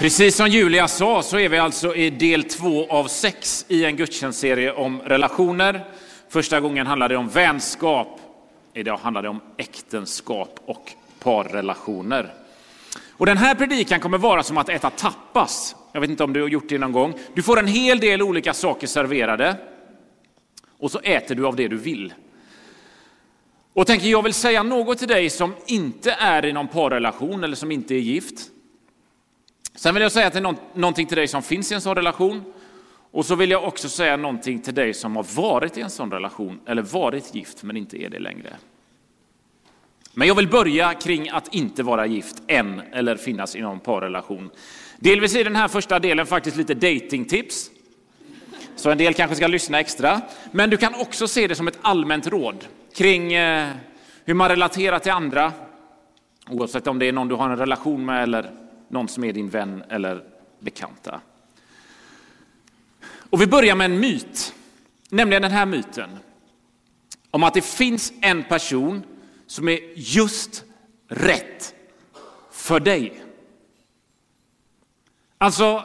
Precis som Julia sa så är vi alltså i del två av sex i en gudstjänstserie om relationer. Första gången handlade det om vänskap. Idag handlar det om äktenskap och parrelationer. Och den här predikan kommer vara som att äta tapas. Jag vet inte om du har gjort det någon gång. Du får en hel del olika saker serverade och så äter du av det du vill. Och tänker jag vill säga något till dig som inte är i någon parrelation eller som inte är gift. Sen vill jag säga till någon, någonting till dig som finns i en sån relation. Och så vill jag också säga någonting till dig som har varit i en sån relation eller varit gift men inte är det längre. Men jag vill börja kring att inte vara gift än eller finnas i någon parrelation. Delvis är den här första delen faktiskt lite datingtips. Så en del kanske ska lyssna extra. Men du kan också se det som ett allmänt råd kring eh, hur man relaterar till andra. Oavsett om det är någon du har en relation med eller någon som är din vän eller bekanta. Och vi börjar med en myt, nämligen den här myten om att det finns en person som är just rätt för dig. Alltså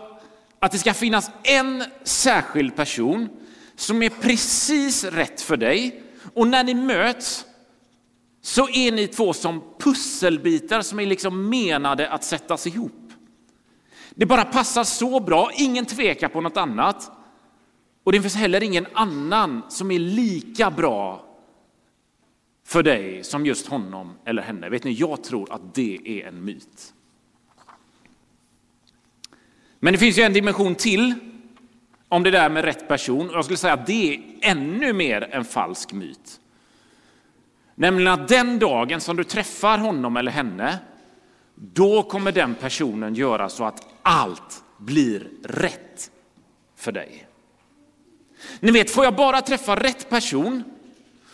att det ska finnas en särskild person som är precis rätt för dig och när ni möts så är ni två som pusselbitar som är liksom menade att sättas ihop. Det bara passar så bra, ingen tvekar på något annat. Och det finns heller ingen annan som är lika bra för dig som just honom eller henne. Vet ni, jag tror att det är en myt. Men det finns ju en dimension till om det där med rätt person. Jag skulle säga att det är ännu mer en falsk myt. Nämligen att den dagen som du träffar honom eller henne, då kommer den personen göra så att allt blir rätt för dig. Ni vet, får jag bara träffa rätt person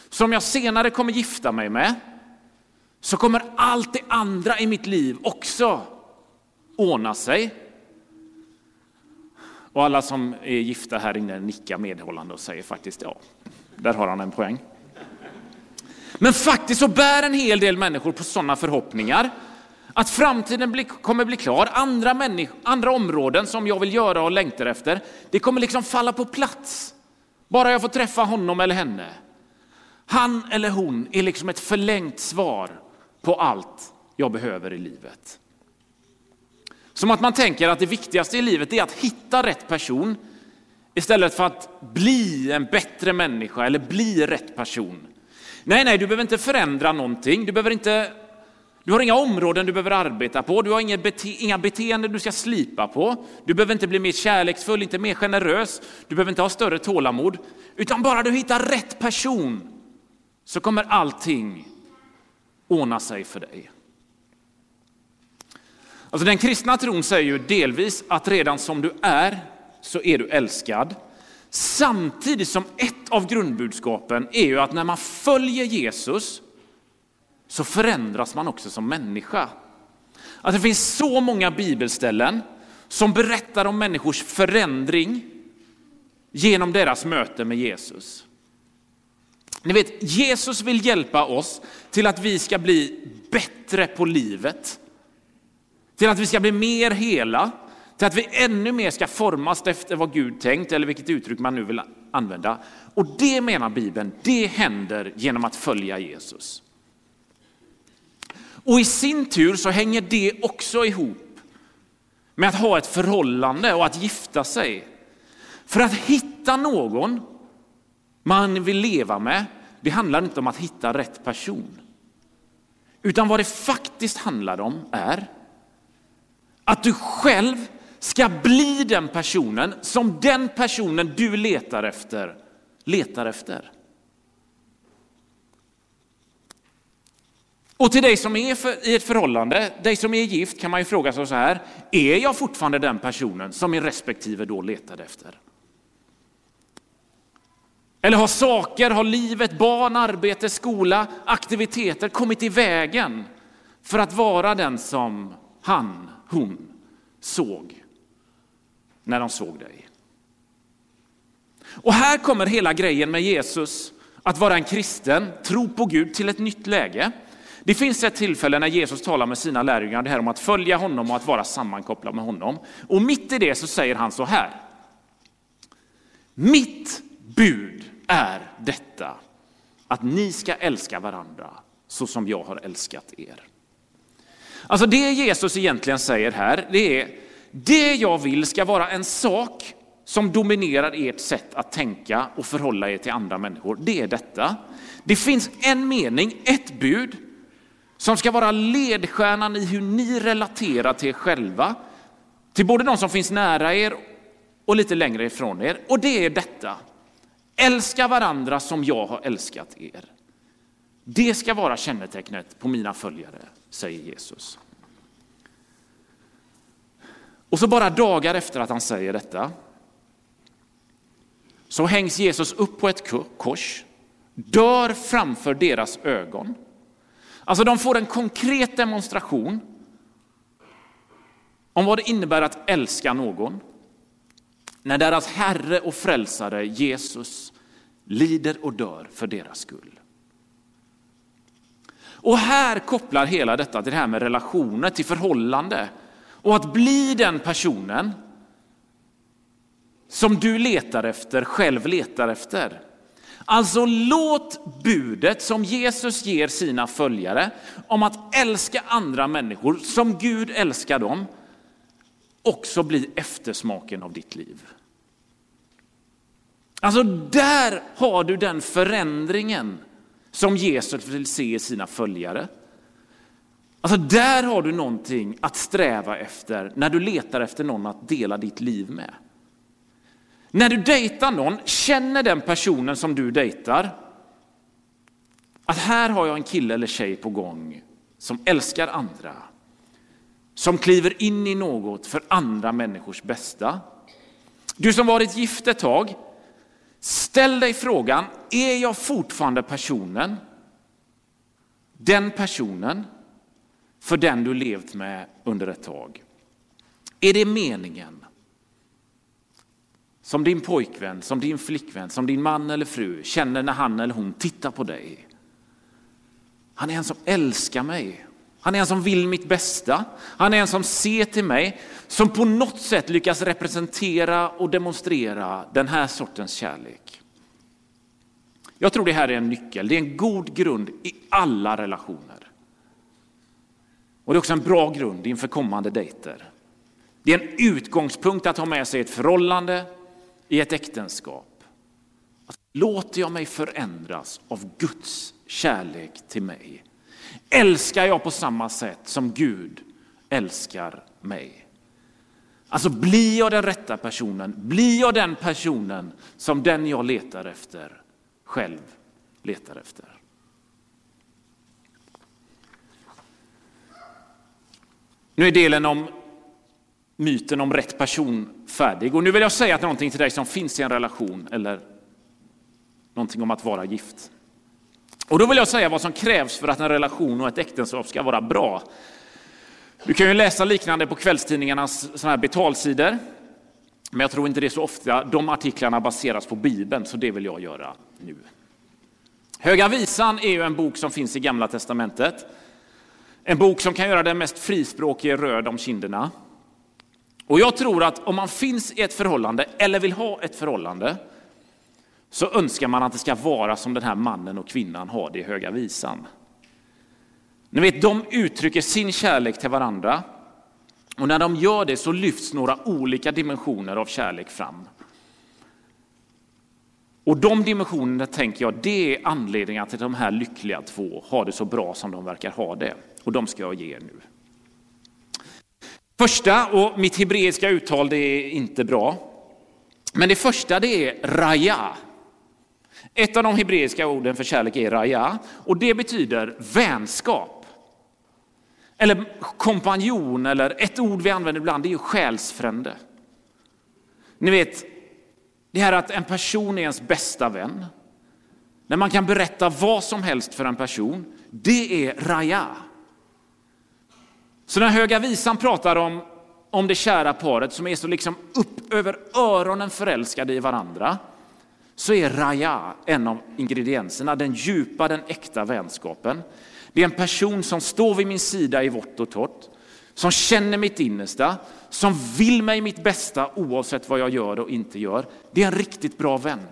som jag senare kommer gifta mig med, så kommer allt det andra i mitt liv också ordna sig. Och alla som är gifta här inne nickar medhållande och säger faktiskt ja, där har han en poäng. Men faktiskt så bär en hel del människor på sådana förhoppningar att framtiden bli, kommer bli klar. Andra, människ, andra områden som jag vill göra och längtar efter, det kommer liksom falla på plats. Bara jag får träffa honom eller henne. Han eller hon är liksom ett förlängt svar på allt jag behöver i livet. Som att man tänker att det viktigaste i livet är att hitta rätt person istället för att bli en bättre människa eller bli rätt person. Nej, nej, du behöver inte förändra någonting. Du, behöver inte, du har inga områden du behöver arbeta på. Du har inga, bete, inga beteenden du ska slipa på. Du behöver inte bli mer kärleksfull, inte mer generös. Du behöver inte ha större tålamod. Utan bara du hittar rätt person så kommer allting ordna sig för dig. Alltså den kristna tron säger ju delvis att redan som du är så är du älskad. Samtidigt som ett av grundbudskapen är ju att när man följer Jesus så förändras man också som människa. Att det finns så många bibelställen som berättar om människors förändring genom deras möte med Jesus. Ni vet, Jesus vill hjälpa oss till att vi ska bli bättre på livet. Till att vi ska bli mer hela, till att vi ännu mer ska formas efter vad Gud tänkt, eller vilket uttryck man nu vill använda. Och det menar Bibeln, det händer genom att följa Jesus. Och i sin tur så hänger det också ihop med att ha ett förhållande och att gifta sig. För att hitta någon man vill leva med, det handlar inte om att hitta rätt person. Utan vad det faktiskt handlar om är att du själv ska bli den personen som den personen du letar efter letar efter. Och till dig som är i ett förhållande, dig som är gift kan man ju fråga sig så här, är jag fortfarande den personen som min respektive då letade efter? Eller har saker, har livet, barn, arbete, skola, aktiviteter kommit i vägen för att vara den som han, hon såg när de såg dig? Och här kommer hela grejen med Jesus, att vara en kristen, tro på Gud till ett nytt läge. Det finns ett tillfälle när Jesus talar med sina lärjungar det här om att följa honom och att vara sammankopplad med honom. Och mitt i det så säger han så här. Mitt bud är detta, att ni ska älska varandra så som jag har älskat er. Alltså det Jesus egentligen säger här, det är det jag vill ska vara en sak som dominerar ert sätt att tänka och förhålla er till andra människor. Det är detta. Det finns en mening, ett bud, som ska vara ledstjärnan i hur ni relaterar till er själva, till både de som finns nära er och lite längre ifrån er. Och det är detta. Älska varandra som jag har älskat er. Det ska vara kännetecknet på mina följare, säger Jesus. Och så bara dagar efter att han säger detta så hängs Jesus upp på ett kors, dör framför deras ögon. Alltså de får en konkret demonstration om vad det innebär att älska någon. När deras Herre och Frälsare Jesus lider och dör för deras skull. Och här kopplar hela detta till det här med relationer, till förhållande. Och att bli den personen som du letar efter, själv letar efter. Alltså låt budet som Jesus ger sina följare om att älska andra människor som Gud älskar dem också bli eftersmaken av ditt liv. Alltså där har du den förändringen som Jesus vill se i sina följare. Alltså där har du någonting att sträva efter när du letar efter någon att dela ditt liv med. När du dejtar någon, känner den personen som du dejtar att här har jag en kille eller tjej på gång som älskar andra, som kliver in i något för andra människors bästa. Du som varit gift ett tag, ställ dig frågan, är jag fortfarande personen, den personen för den du levt med under ett tag? Är det meningen som din pojkvän, som din flickvän, som din man eller fru känner när han eller hon tittar på dig? Han är en som älskar mig. Han är en som vill mitt bästa. Han är en som ser till mig, som på något sätt lyckas representera och demonstrera den här sortens kärlek. Jag tror det här är en nyckel, det är en god grund i alla relationer. Och det är också en bra grund inför kommande dejter. Det är en utgångspunkt att ha med sig ett förhållande i ett äktenskap. Låter jag mig förändras av Guds kärlek till mig? Älskar jag på samma sätt som Gud älskar mig? Alltså blir jag den rätta personen? Blir jag den personen som den jag letar efter själv letar efter? Nu är delen om myten om rätt person färdig. Och nu vill jag säga någonting till dig som finns i en relation eller någonting om att vara gift. Och då vill jag säga vad som krävs för att en relation och ett äktenskap ska vara bra. Du kan ju läsa liknande på kvällstidningarnas såna här betalsidor. Men jag tror inte det är så ofta de artiklarna baseras på Bibeln, så det vill jag göra nu. Höga visan är ju en bok som finns i Gamla Testamentet. En bok som kan göra den mest frispråkige röd om kinderna. Och jag tror att om man finns i ett förhållande eller vill ha ett förhållande så önskar man att det ska vara som den här mannen och kvinnan har det i Höga visan. Ni vet, de uttrycker sin kärlek till varandra och när de gör det så lyfts några olika dimensioner av kärlek fram. Och de dimensionerna tänker jag, det är anledningen till att de här lyckliga två har det så bra som de verkar ha det. Och de ska jag ge er nu. Första, och mitt hebreiska uttal det är inte bra, men det första det är raja. Ett av de hebreiska orden för kärlek är raja och det betyder vänskap. Eller kompanjon, eller ett ord vi använder ibland, det är ju själsfrände. Ni vet, det här att en person är ens bästa vän. När man kan berätta vad som helst för en person, det är raja. Så när Höga Visan pratar om, om det kära paret som är så liksom upp över öronen förälskade i varandra, så är raja en av ingredienserna, den djupa, den äkta vänskapen. Det är en person som står vid min sida i vått och torrt, som känner mitt innersta, som vill mig mitt bästa oavsett vad jag gör och inte gör. Det är en riktigt bra vän.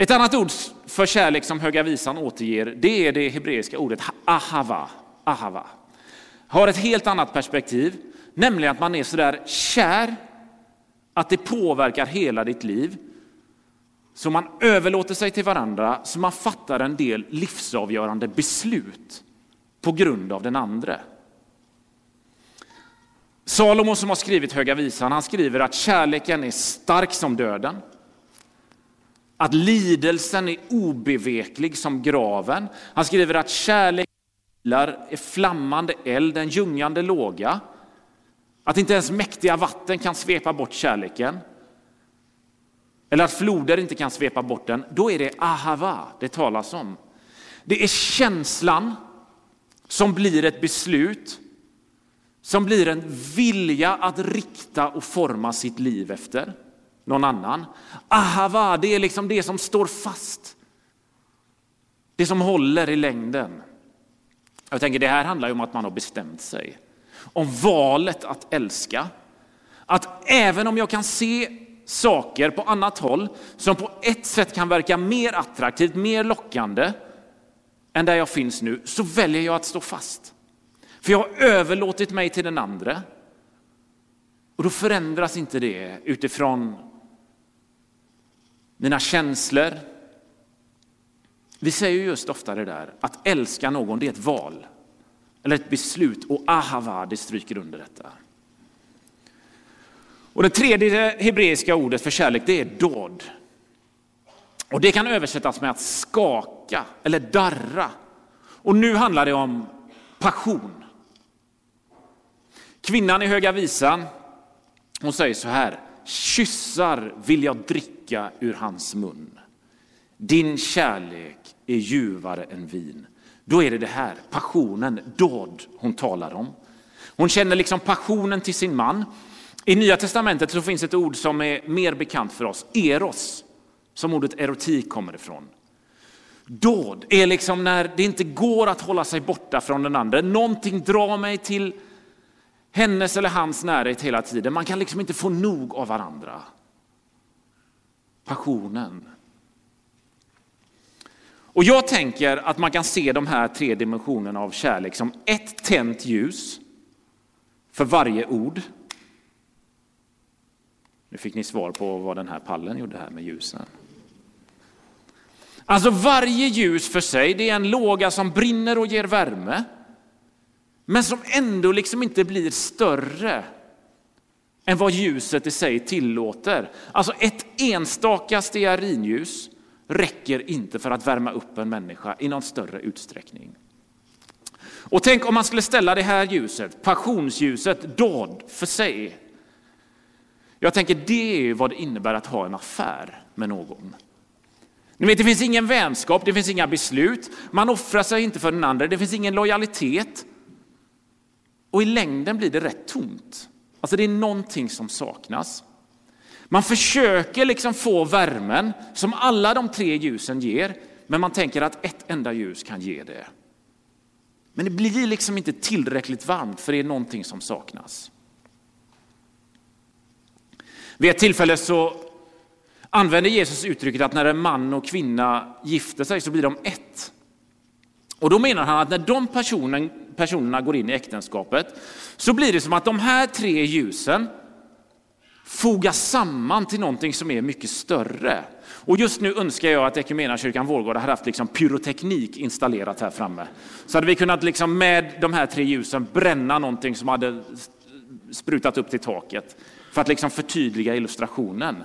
Ett annat ord för kärlek som Höga Visan återger, det är det hebreiska ordet ahava. ahava. Har ett helt annat perspektiv, nämligen att man är sådär kär att det påverkar hela ditt liv. Så man överlåter sig till varandra, så man fattar en del livsavgörande beslut på grund av den andra. Salomo som har skrivit Höga Visan, han skriver att kärleken är stark som döden. Att lidelsen är obeveklig som graven. Han skriver att kärlek är flammande eld, en ljungande låga. Att inte ens mäktiga vatten kan svepa bort kärleken. Eller att floder inte kan svepa bort den. Då är det ahava det talas om. Det är känslan som blir ett beslut, som blir en vilja att rikta och forma sitt liv efter någon annan. Ahava, det är liksom det som står fast. Det som håller i längden. Jag tänker det här handlar ju om att man har bestämt sig. Om valet att älska. Att även om jag kan se saker på annat håll som på ett sätt kan verka mer attraktivt, mer lockande än där jag finns nu, så väljer jag att stå fast. För jag har överlåtit mig till den andra. Och då förändras inte det utifrån mina känslor. Vi säger just ofta det där, att älska någon det är ett val eller ett beslut och ahava det stryker under detta. Och det tredje hebreiska ordet för kärlek det är dåd. Och det kan översättas med att skaka eller darra. Och nu handlar det om passion. Kvinnan i Höga Visan, hon säger så här, kyssar vill jag dricka ur hans mun. Din kärlek är ljuvare än vin. Då är det det här, passionen, dåd hon talar om. Hon känner liksom passionen till sin man. I Nya Testamentet så finns ett ord som är mer bekant för oss, eros, som ordet erotik kommer ifrån. Dåd är liksom när det inte går att hålla sig borta från den andra. Någonting drar mig till hennes eller hans närhet hela tiden. Man kan liksom inte få nog av varandra. Passionen. Och jag tänker att man kan se de här tre dimensionerna av kärlek som ett tänt ljus för varje ord. Nu fick ni svar på vad den här pallen gjorde här med ljusen. Alltså varje ljus för sig, det är en låga som brinner och ger värme men som ändå liksom inte blir större än vad ljuset i sig tillåter. Alltså ett enstaka stearinljus räcker inte för att värma upp en människa i någon större utsträckning. Och tänk om man skulle ställa det här ljuset, passionsljuset, dåd för sig. Jag tänker det är vad det innebär att ha en affär med någon. Ni vet, det finns ingen vänskap, det finns inga beslut, man offrar sig inte för den andra, det finns ingen lojalitet. Och i längden blir det rätt tomt. Alltså det är någonting som saknas. Man försöker liksom få värmen som alla de tre ljusen ger, men man tänker att ett enda ljus kan ge det. Men det blir liksom inte tillräckligt varmt för det är någonting som saknas. Vid ett tillfälle så använder Jesus uttrycket att när en man och kvinna gifter sig så blir de ett. Och då menar han att när de personen, personerna går in i äktenskapet så blir det som att de här tre ljusen fogas samman till någonting som är mycket större. Och just nu önskar jag att kyrkan Vårgårda hade haft liksom pyroteknik installerat här framme. Så hade vi kunnat liksom med de här tre ljusen bränna någonting som hade sprutat upp till taket för att liksom förtydliga illustrationen.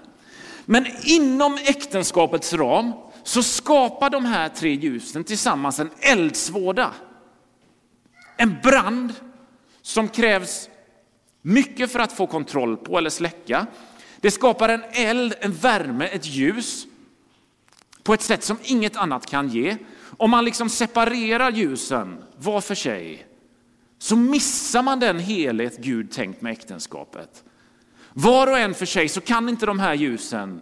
Men inom äktenskapets ram så skapar de här tre ljusen tillsammans en eldsvåda. En brand som krävs mycket för att få kontroll på eller släcka. Det skapar en eld, en värme, ett ljus på ett sätt som inget annat kan ge. Om man liksom separerar ljusen var för sig så missar man den helhet Gud tänkt med äktenskapet. Var och en för sig så kan inte de här ljusen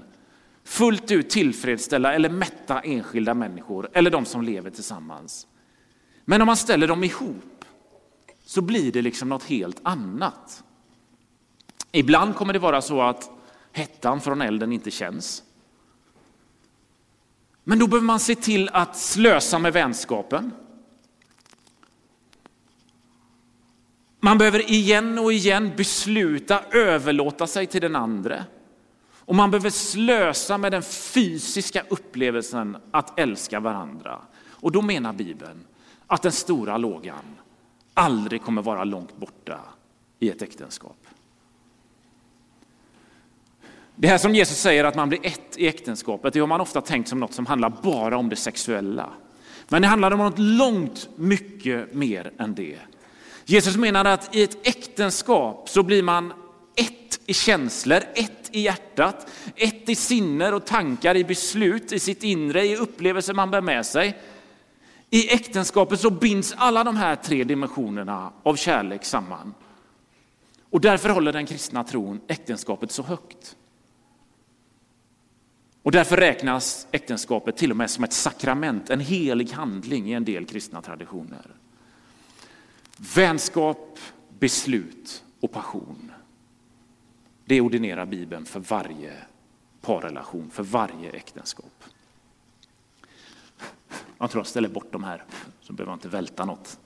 fullt ut tillfredsställa eller mätta enskilda människor eller de som lever tillsammans. Men om man ställer dem ihop så blir det liksom något helt annat. Ibland kommer det vara så att hettan från elden inte känns. Men då behöver man se till att slösa med vänskapen. Man behöver igen och igen besluta överlåta sig till den andre. Och man behöver slösa med den fysiska upplevelsen att älska varandra. Och då menar Bibeln att den stora lågan aldrig kommer vara långt borta i ett äktenskap. Det här som Jesus säger att man blir ett i äktenskapet, det har man ofta tänkt som något som handlar bara om det sexuella. Men det handlar om något långt mycket mer än det. Jesus menar att i ett äktenskap så blir man ett i känslor, ett i hjärtat, ett i sinner och tankar, i beslut, i sitt inre, i upplevelser man bär med sig. I äktenskapet så binds alla de här tre dimensionerna av kärlek samman. Och därför håller den kristna tron äktenskapet så högt. Och därför räknas äktenskapet till och med som ett sakrament, en helig handling i en del kristna traditioner. Vänskap, beslut och passion. Det ordinerar Bibeln för varje parrelation, för varje äktenskap. Jag tror jag ställer bort de här, så behöver jag inte välta något.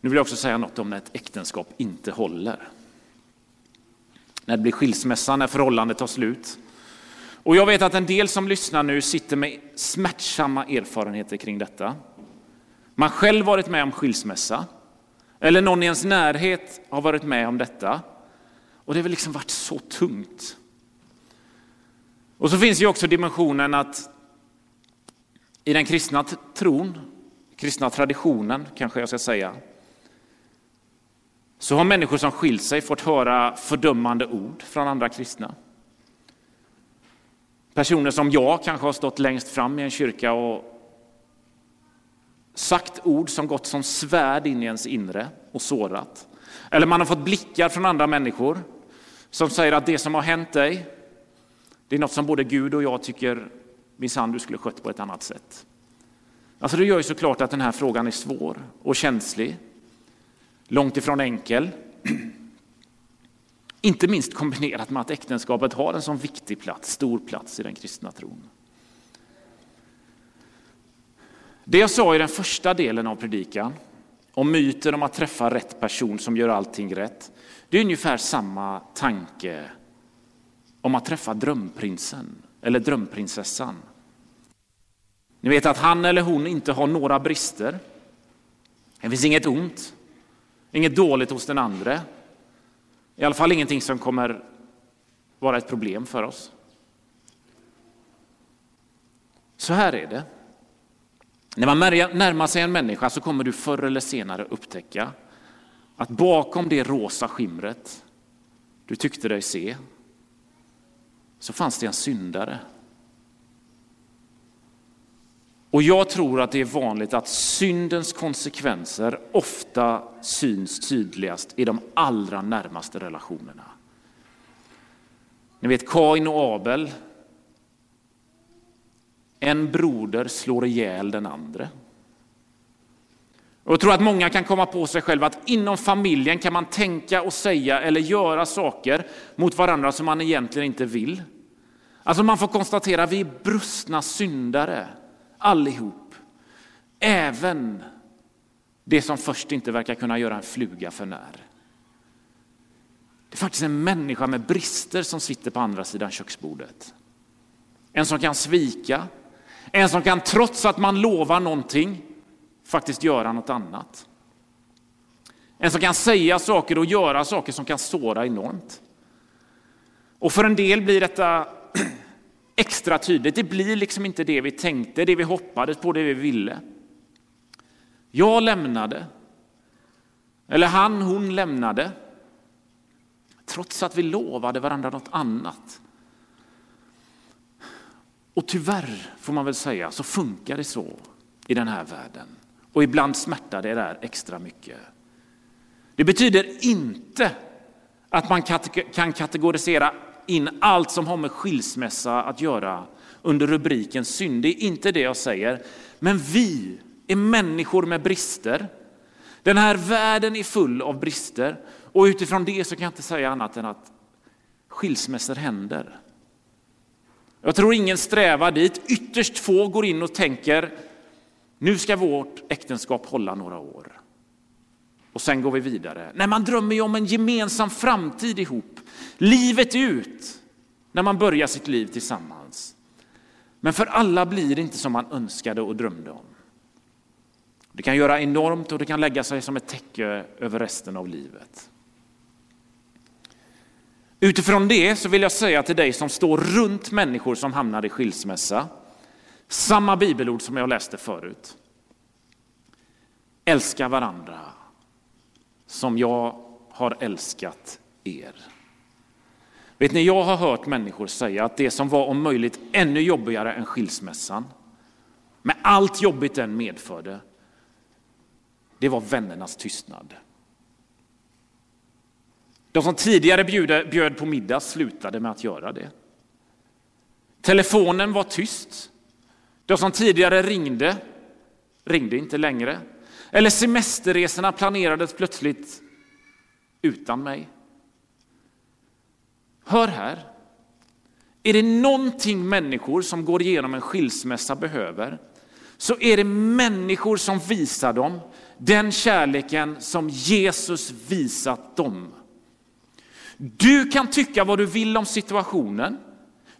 Nu vill jag också säga något om när ett äktenskap inte håller. När det blir skilsmässa, när förhållandet tar slut. Och jag vet att en del som lyssnar nu sitter med smärtsamma erfarenheter kring detta. Man själv varit med om skilsmässa, eller någon i ens närhet har varit med om detta. Och det har liksom varit så tungt. Och så finns ju också dimensionen att i den kristna tron, kristna traditionen kanske jag ska säga, så har människor som skilt sig fått höra fördömande ord från andra kristna. Personer som jag kanske har stått längst fram i en kyrka och sagt ord som gått som svärd in i ens inre och sårat. Eller man har fått blickar från andra människor som säger att det som har hänt dig, det är något som både Gud och jag tycker minsann du skulle skött på ett annat sätt. Alltså det gör ju såklart att den här frågan är svår och känslig långt ifrån enkel. Inte minst kombinerat med att äktenskapet har en sån viktig plats, stor plats i den kristna tron. Det jag sa i den första delen av predikan, om myten om att träffa rätt person som gör allting rätt, det är ungefär samma tanke om att träffa drömprinsen eller drömprinsessan. Ni vet att han eller hon inte har några brister. Det finns inget ont. Inget dåligt hos den andra. I alla fall ingenting som kommer vara ett problem för oss. Så här är det. När man närmar sig en människa så kommer du förr eller senare upptäcka att bakom det rosa skimret du tyckte dig se så fanns det en syndare och jag tror att det är vanligt att syndens konsekvenser ofta syns tydligast i de allra närmaste relationerna. Ni vet Kain och Abel. En broder slår ihjäl den andra. Och jag tror att många kan komma på sig själva att inom familjen kan man tänka och säga eller göra saker mot varandra som man egentligen inte vill. Alltså man får konstatera att vi är brustna syndare allihop. Även det som först inte verkar kunna göra en fluga för när. Det är faktiskt en människa med brister som sitter på andra sidan köksbordet. En som kan svika, en som kan trots att man lovar någonting faktiskt göra något annat. En som kan säga saker och göra saker som kan såra enormt. Och för en del blir detta extra tydligt. Det blir liksom inte det vi tänkte, det vi hoppades på, det vi ville. Jag lämnade. Eller han, hon lämnade. Trots att vi lovade varandra något annat. Och tyvärr, får man väl säga, så funkar det så i den här världen. Och ibland smärtar det där extra mycket. Det betyder inte att man kan kategorisera in allt som har med skilsmässa att göra under rubriken synd. Det är inte det jag säger. Men vi är människor med brister. Den här världen är full av brister och utifrån det så kan jag inte säga annat än att skilsmässor händer. Jag tror ingen strävar dit. Ytterst få går in och tänker nu ska vårt äktenskap hålla några år. Och sen går vi vidare. Nej, man drömmer ju om en gemensam framtid ihop. Livet ut när man börjar sitt liv tillsammans. Men för alla blir det inte som man önskade och drömde om. Det kan göra enormt och det kan lägga sig som ett täcke över resten av livet. Utifrån det så vill jag säga till dig som står runt människor som hamnar i skilsmässa, samma bibelord som jag läste förut. Älska varandra som jag har älskat er. Vet ni, jag har hört människor säga att det som var om möjligt ännu jobbigare än skilsmässan, med allt jobbigt den medförde, det var vännernas tystnad. De som tidigare bjöd, bjöd på middag slutade med att göra det. Telefonen var tyst. De som tidigare ringde ringde inte längre. Eller semesterresorna planerades plötsligt utan mig. Hör här. Är det någonting människor som går igenom en skilsmässa behöver så är det människor som visar dem den kärleken som Jesus visat dem. Du kan tycka vad du vill om situationen.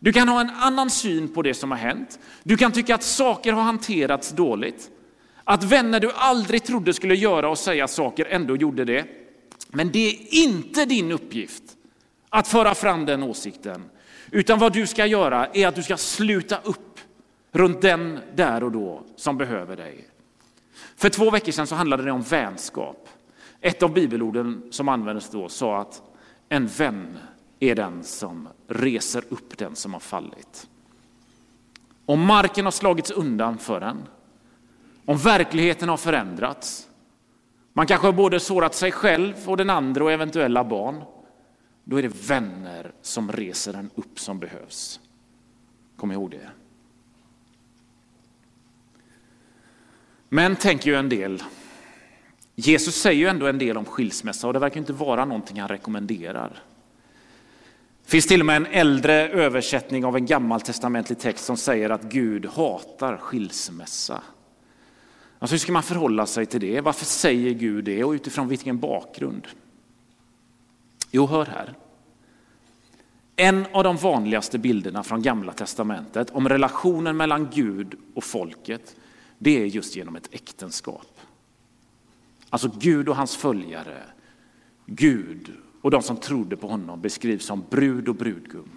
Du kan ha en annan syn på det som har hänt. Du kan tycka att saker har hanterats dåligt. Att vänner du aldrig trodde skulle göra och säga saker ändå gjorde det. Men det är inte din uppgift att föra fram den åsikten. Utan vad du ska göra är att du ska sluta upp runt den där och då som behöver dig. För två veckor sedan så handlade det om vänskap. Ett av bibelorden som användes då sa att en vän är den som reser upp den som har fallit. Om marken har slagits undan för en, om verkligheten har förändrats, man kanske har både sårat sig själv och den andra och eventuella barn, då är det vänner som reser en upp som behövs. Kom ihåg det. Men tänker ju en del, Jesus säger ju ändå en del om skilsmässa och det verkar inte vara någonting han rekommenderar. Det finns till och med en äldre översättning av en gammaltestamentlig text som säger att Gud hatar skilsmässa. Alltså hur ska man förhålla sig till det? Varför säger Gud det och utifrån vilken bakgrund? Jo, hör här. En av de vanligaste bilderna från Gamla Testamentet om relationen mellan Gud och folket, det är just genom ett äktenskap. Alltså Gud och hans följare, Gud och de som trodde på honom beskrivs som brud och brudgum.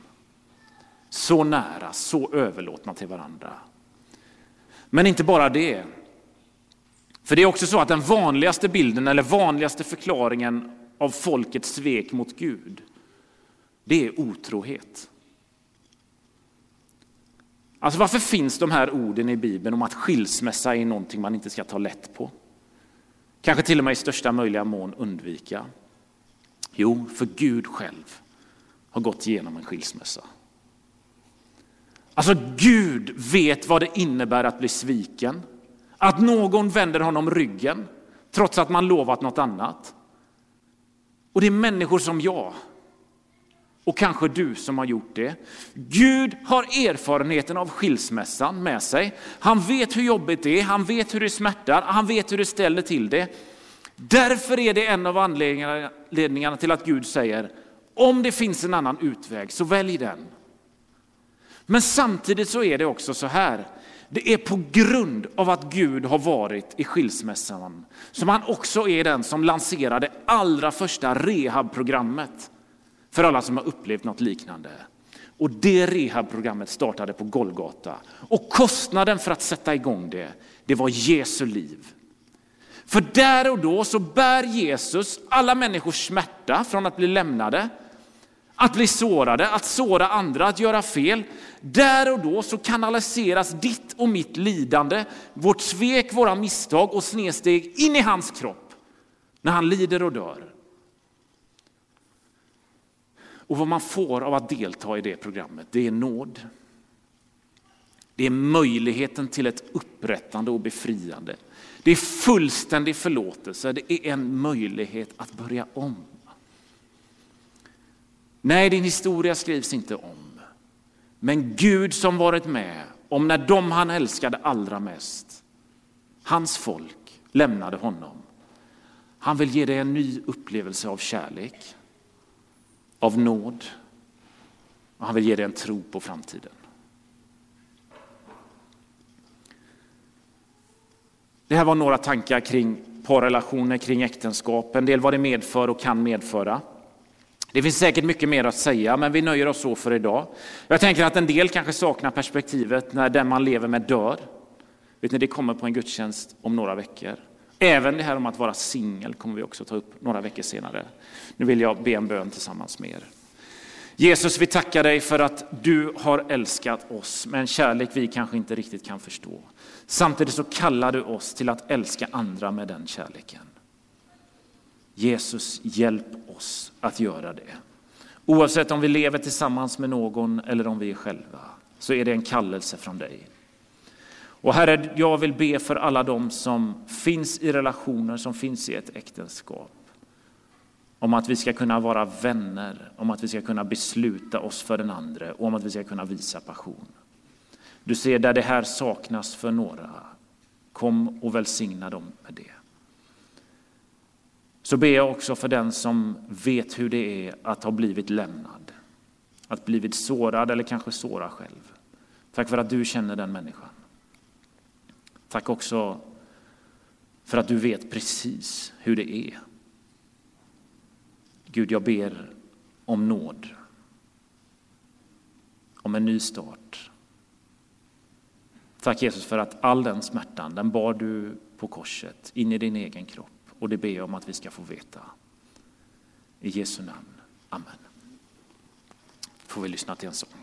Så nära, så överlåtna till varandra. Men inte bara det. För det är också så att den vanligaste bilden eller vanligaste förklaringen av folkets svek mot Gud, det är otrohet. Alltså varför finns de här orden i Bibeln om att skilsmässa är någonting man inte ska ta lätt på? Kanske till och med i största möjliga mån undvika. Jo, för Gud själv har gått igenom en skilsmässa. Alltså Gud vet vad det innebär att bli sviken. Att någon vänder honom ryggen trots att man lovat något annat. Och det är människor som jag och kanske du som har gjort det. Gud har erfarenheten av skilsmässan med sig. Han vet hur jobbigt det är, han vet hur det smärtar, han vet hur det ställer till det. Därför är det en av anledningarna till att Gud säger, om det finns en annan utväg så välj den. Men samtidigt så är det också så här, det är på grund av att Gud har varit i skilsmässan som han också är den som lanserade allra första rehabprogrammet för alla som har upplevt något liknande. Och det rehabprogrammet startade på Golgata och kostnaden för att sätta igång det, det var Jesu liv. För där och då så bär Jesus alla människors smärta från att bli lämnade, att bli sårade, att såra andra, att göra fel. Där och då så kanaliseras ditt och mitt lidande, vårt svek, våra misstag och snedsteg in i hans kropp. när han lider och dör. Och vad man får av att delta i det programmet, det är nåd. Det är möjligheten till ett upprättande och befriande. Det är fullständig förlåtelse, det är en möjlighet att börja om. Nej, din historia skrivs inte om. Men Gud som varit med om när de han älskade allra mest, hans folk, lämnade honom. Han vill ge dig en ny upplevelse av kärlek, av nåd och han vill ge dig en tro på framtiden. Det här var några tankar kring parrelationer, kring äktenskap, en del vad det medför och kan medföra. Det finns säkert mycket mer att säga, men vi nöjer oss så för idag. Jag tänker att en del kanske saknar perspektivet när den man lever med dör. Vet ni, det kommer på en gudstjänst om några veckor. Även det här om att vara singel kommer vi också ta upp några veckor senare. Nu vill jag be en bön tillsammans med er. Jesus, vi tackar dig för att du har älskat oss med en kärlek vi kanske inte riktigt kan förstå. Samtidigt så kallar du oss till att älska andra med den kärleken. Jesus, hjälp oss att göra det. Oavsett om vi lever tillsammans med någon eller om vi är själva, så är det en kallelse från dig. Och Herre, jag vill be för alla de som finns i relationer, som finns i ett äktenskap. Om att vi ska kunna vara vänner, om att vi ska kunna besluta oss för den andra och om att vi ska kunna visa passion. Du ser där det här saknas för några, kom och välsigna dem med det. Så ber jag också för den som vet hur det är att ha blivit lämnad, att blivit sårad eller kanske såra själv. Tack för att du känner den människan. Tack också för att du vet precis hur det är. Gud, jag ber om nåd, om en ny start. Tack Jesus för att all den smärtan, den bar du på korset in i din egen kropp. Och det ber jag om att vi ska få veta. I Jesu namn. Amen. Får vi lyssna till en sång.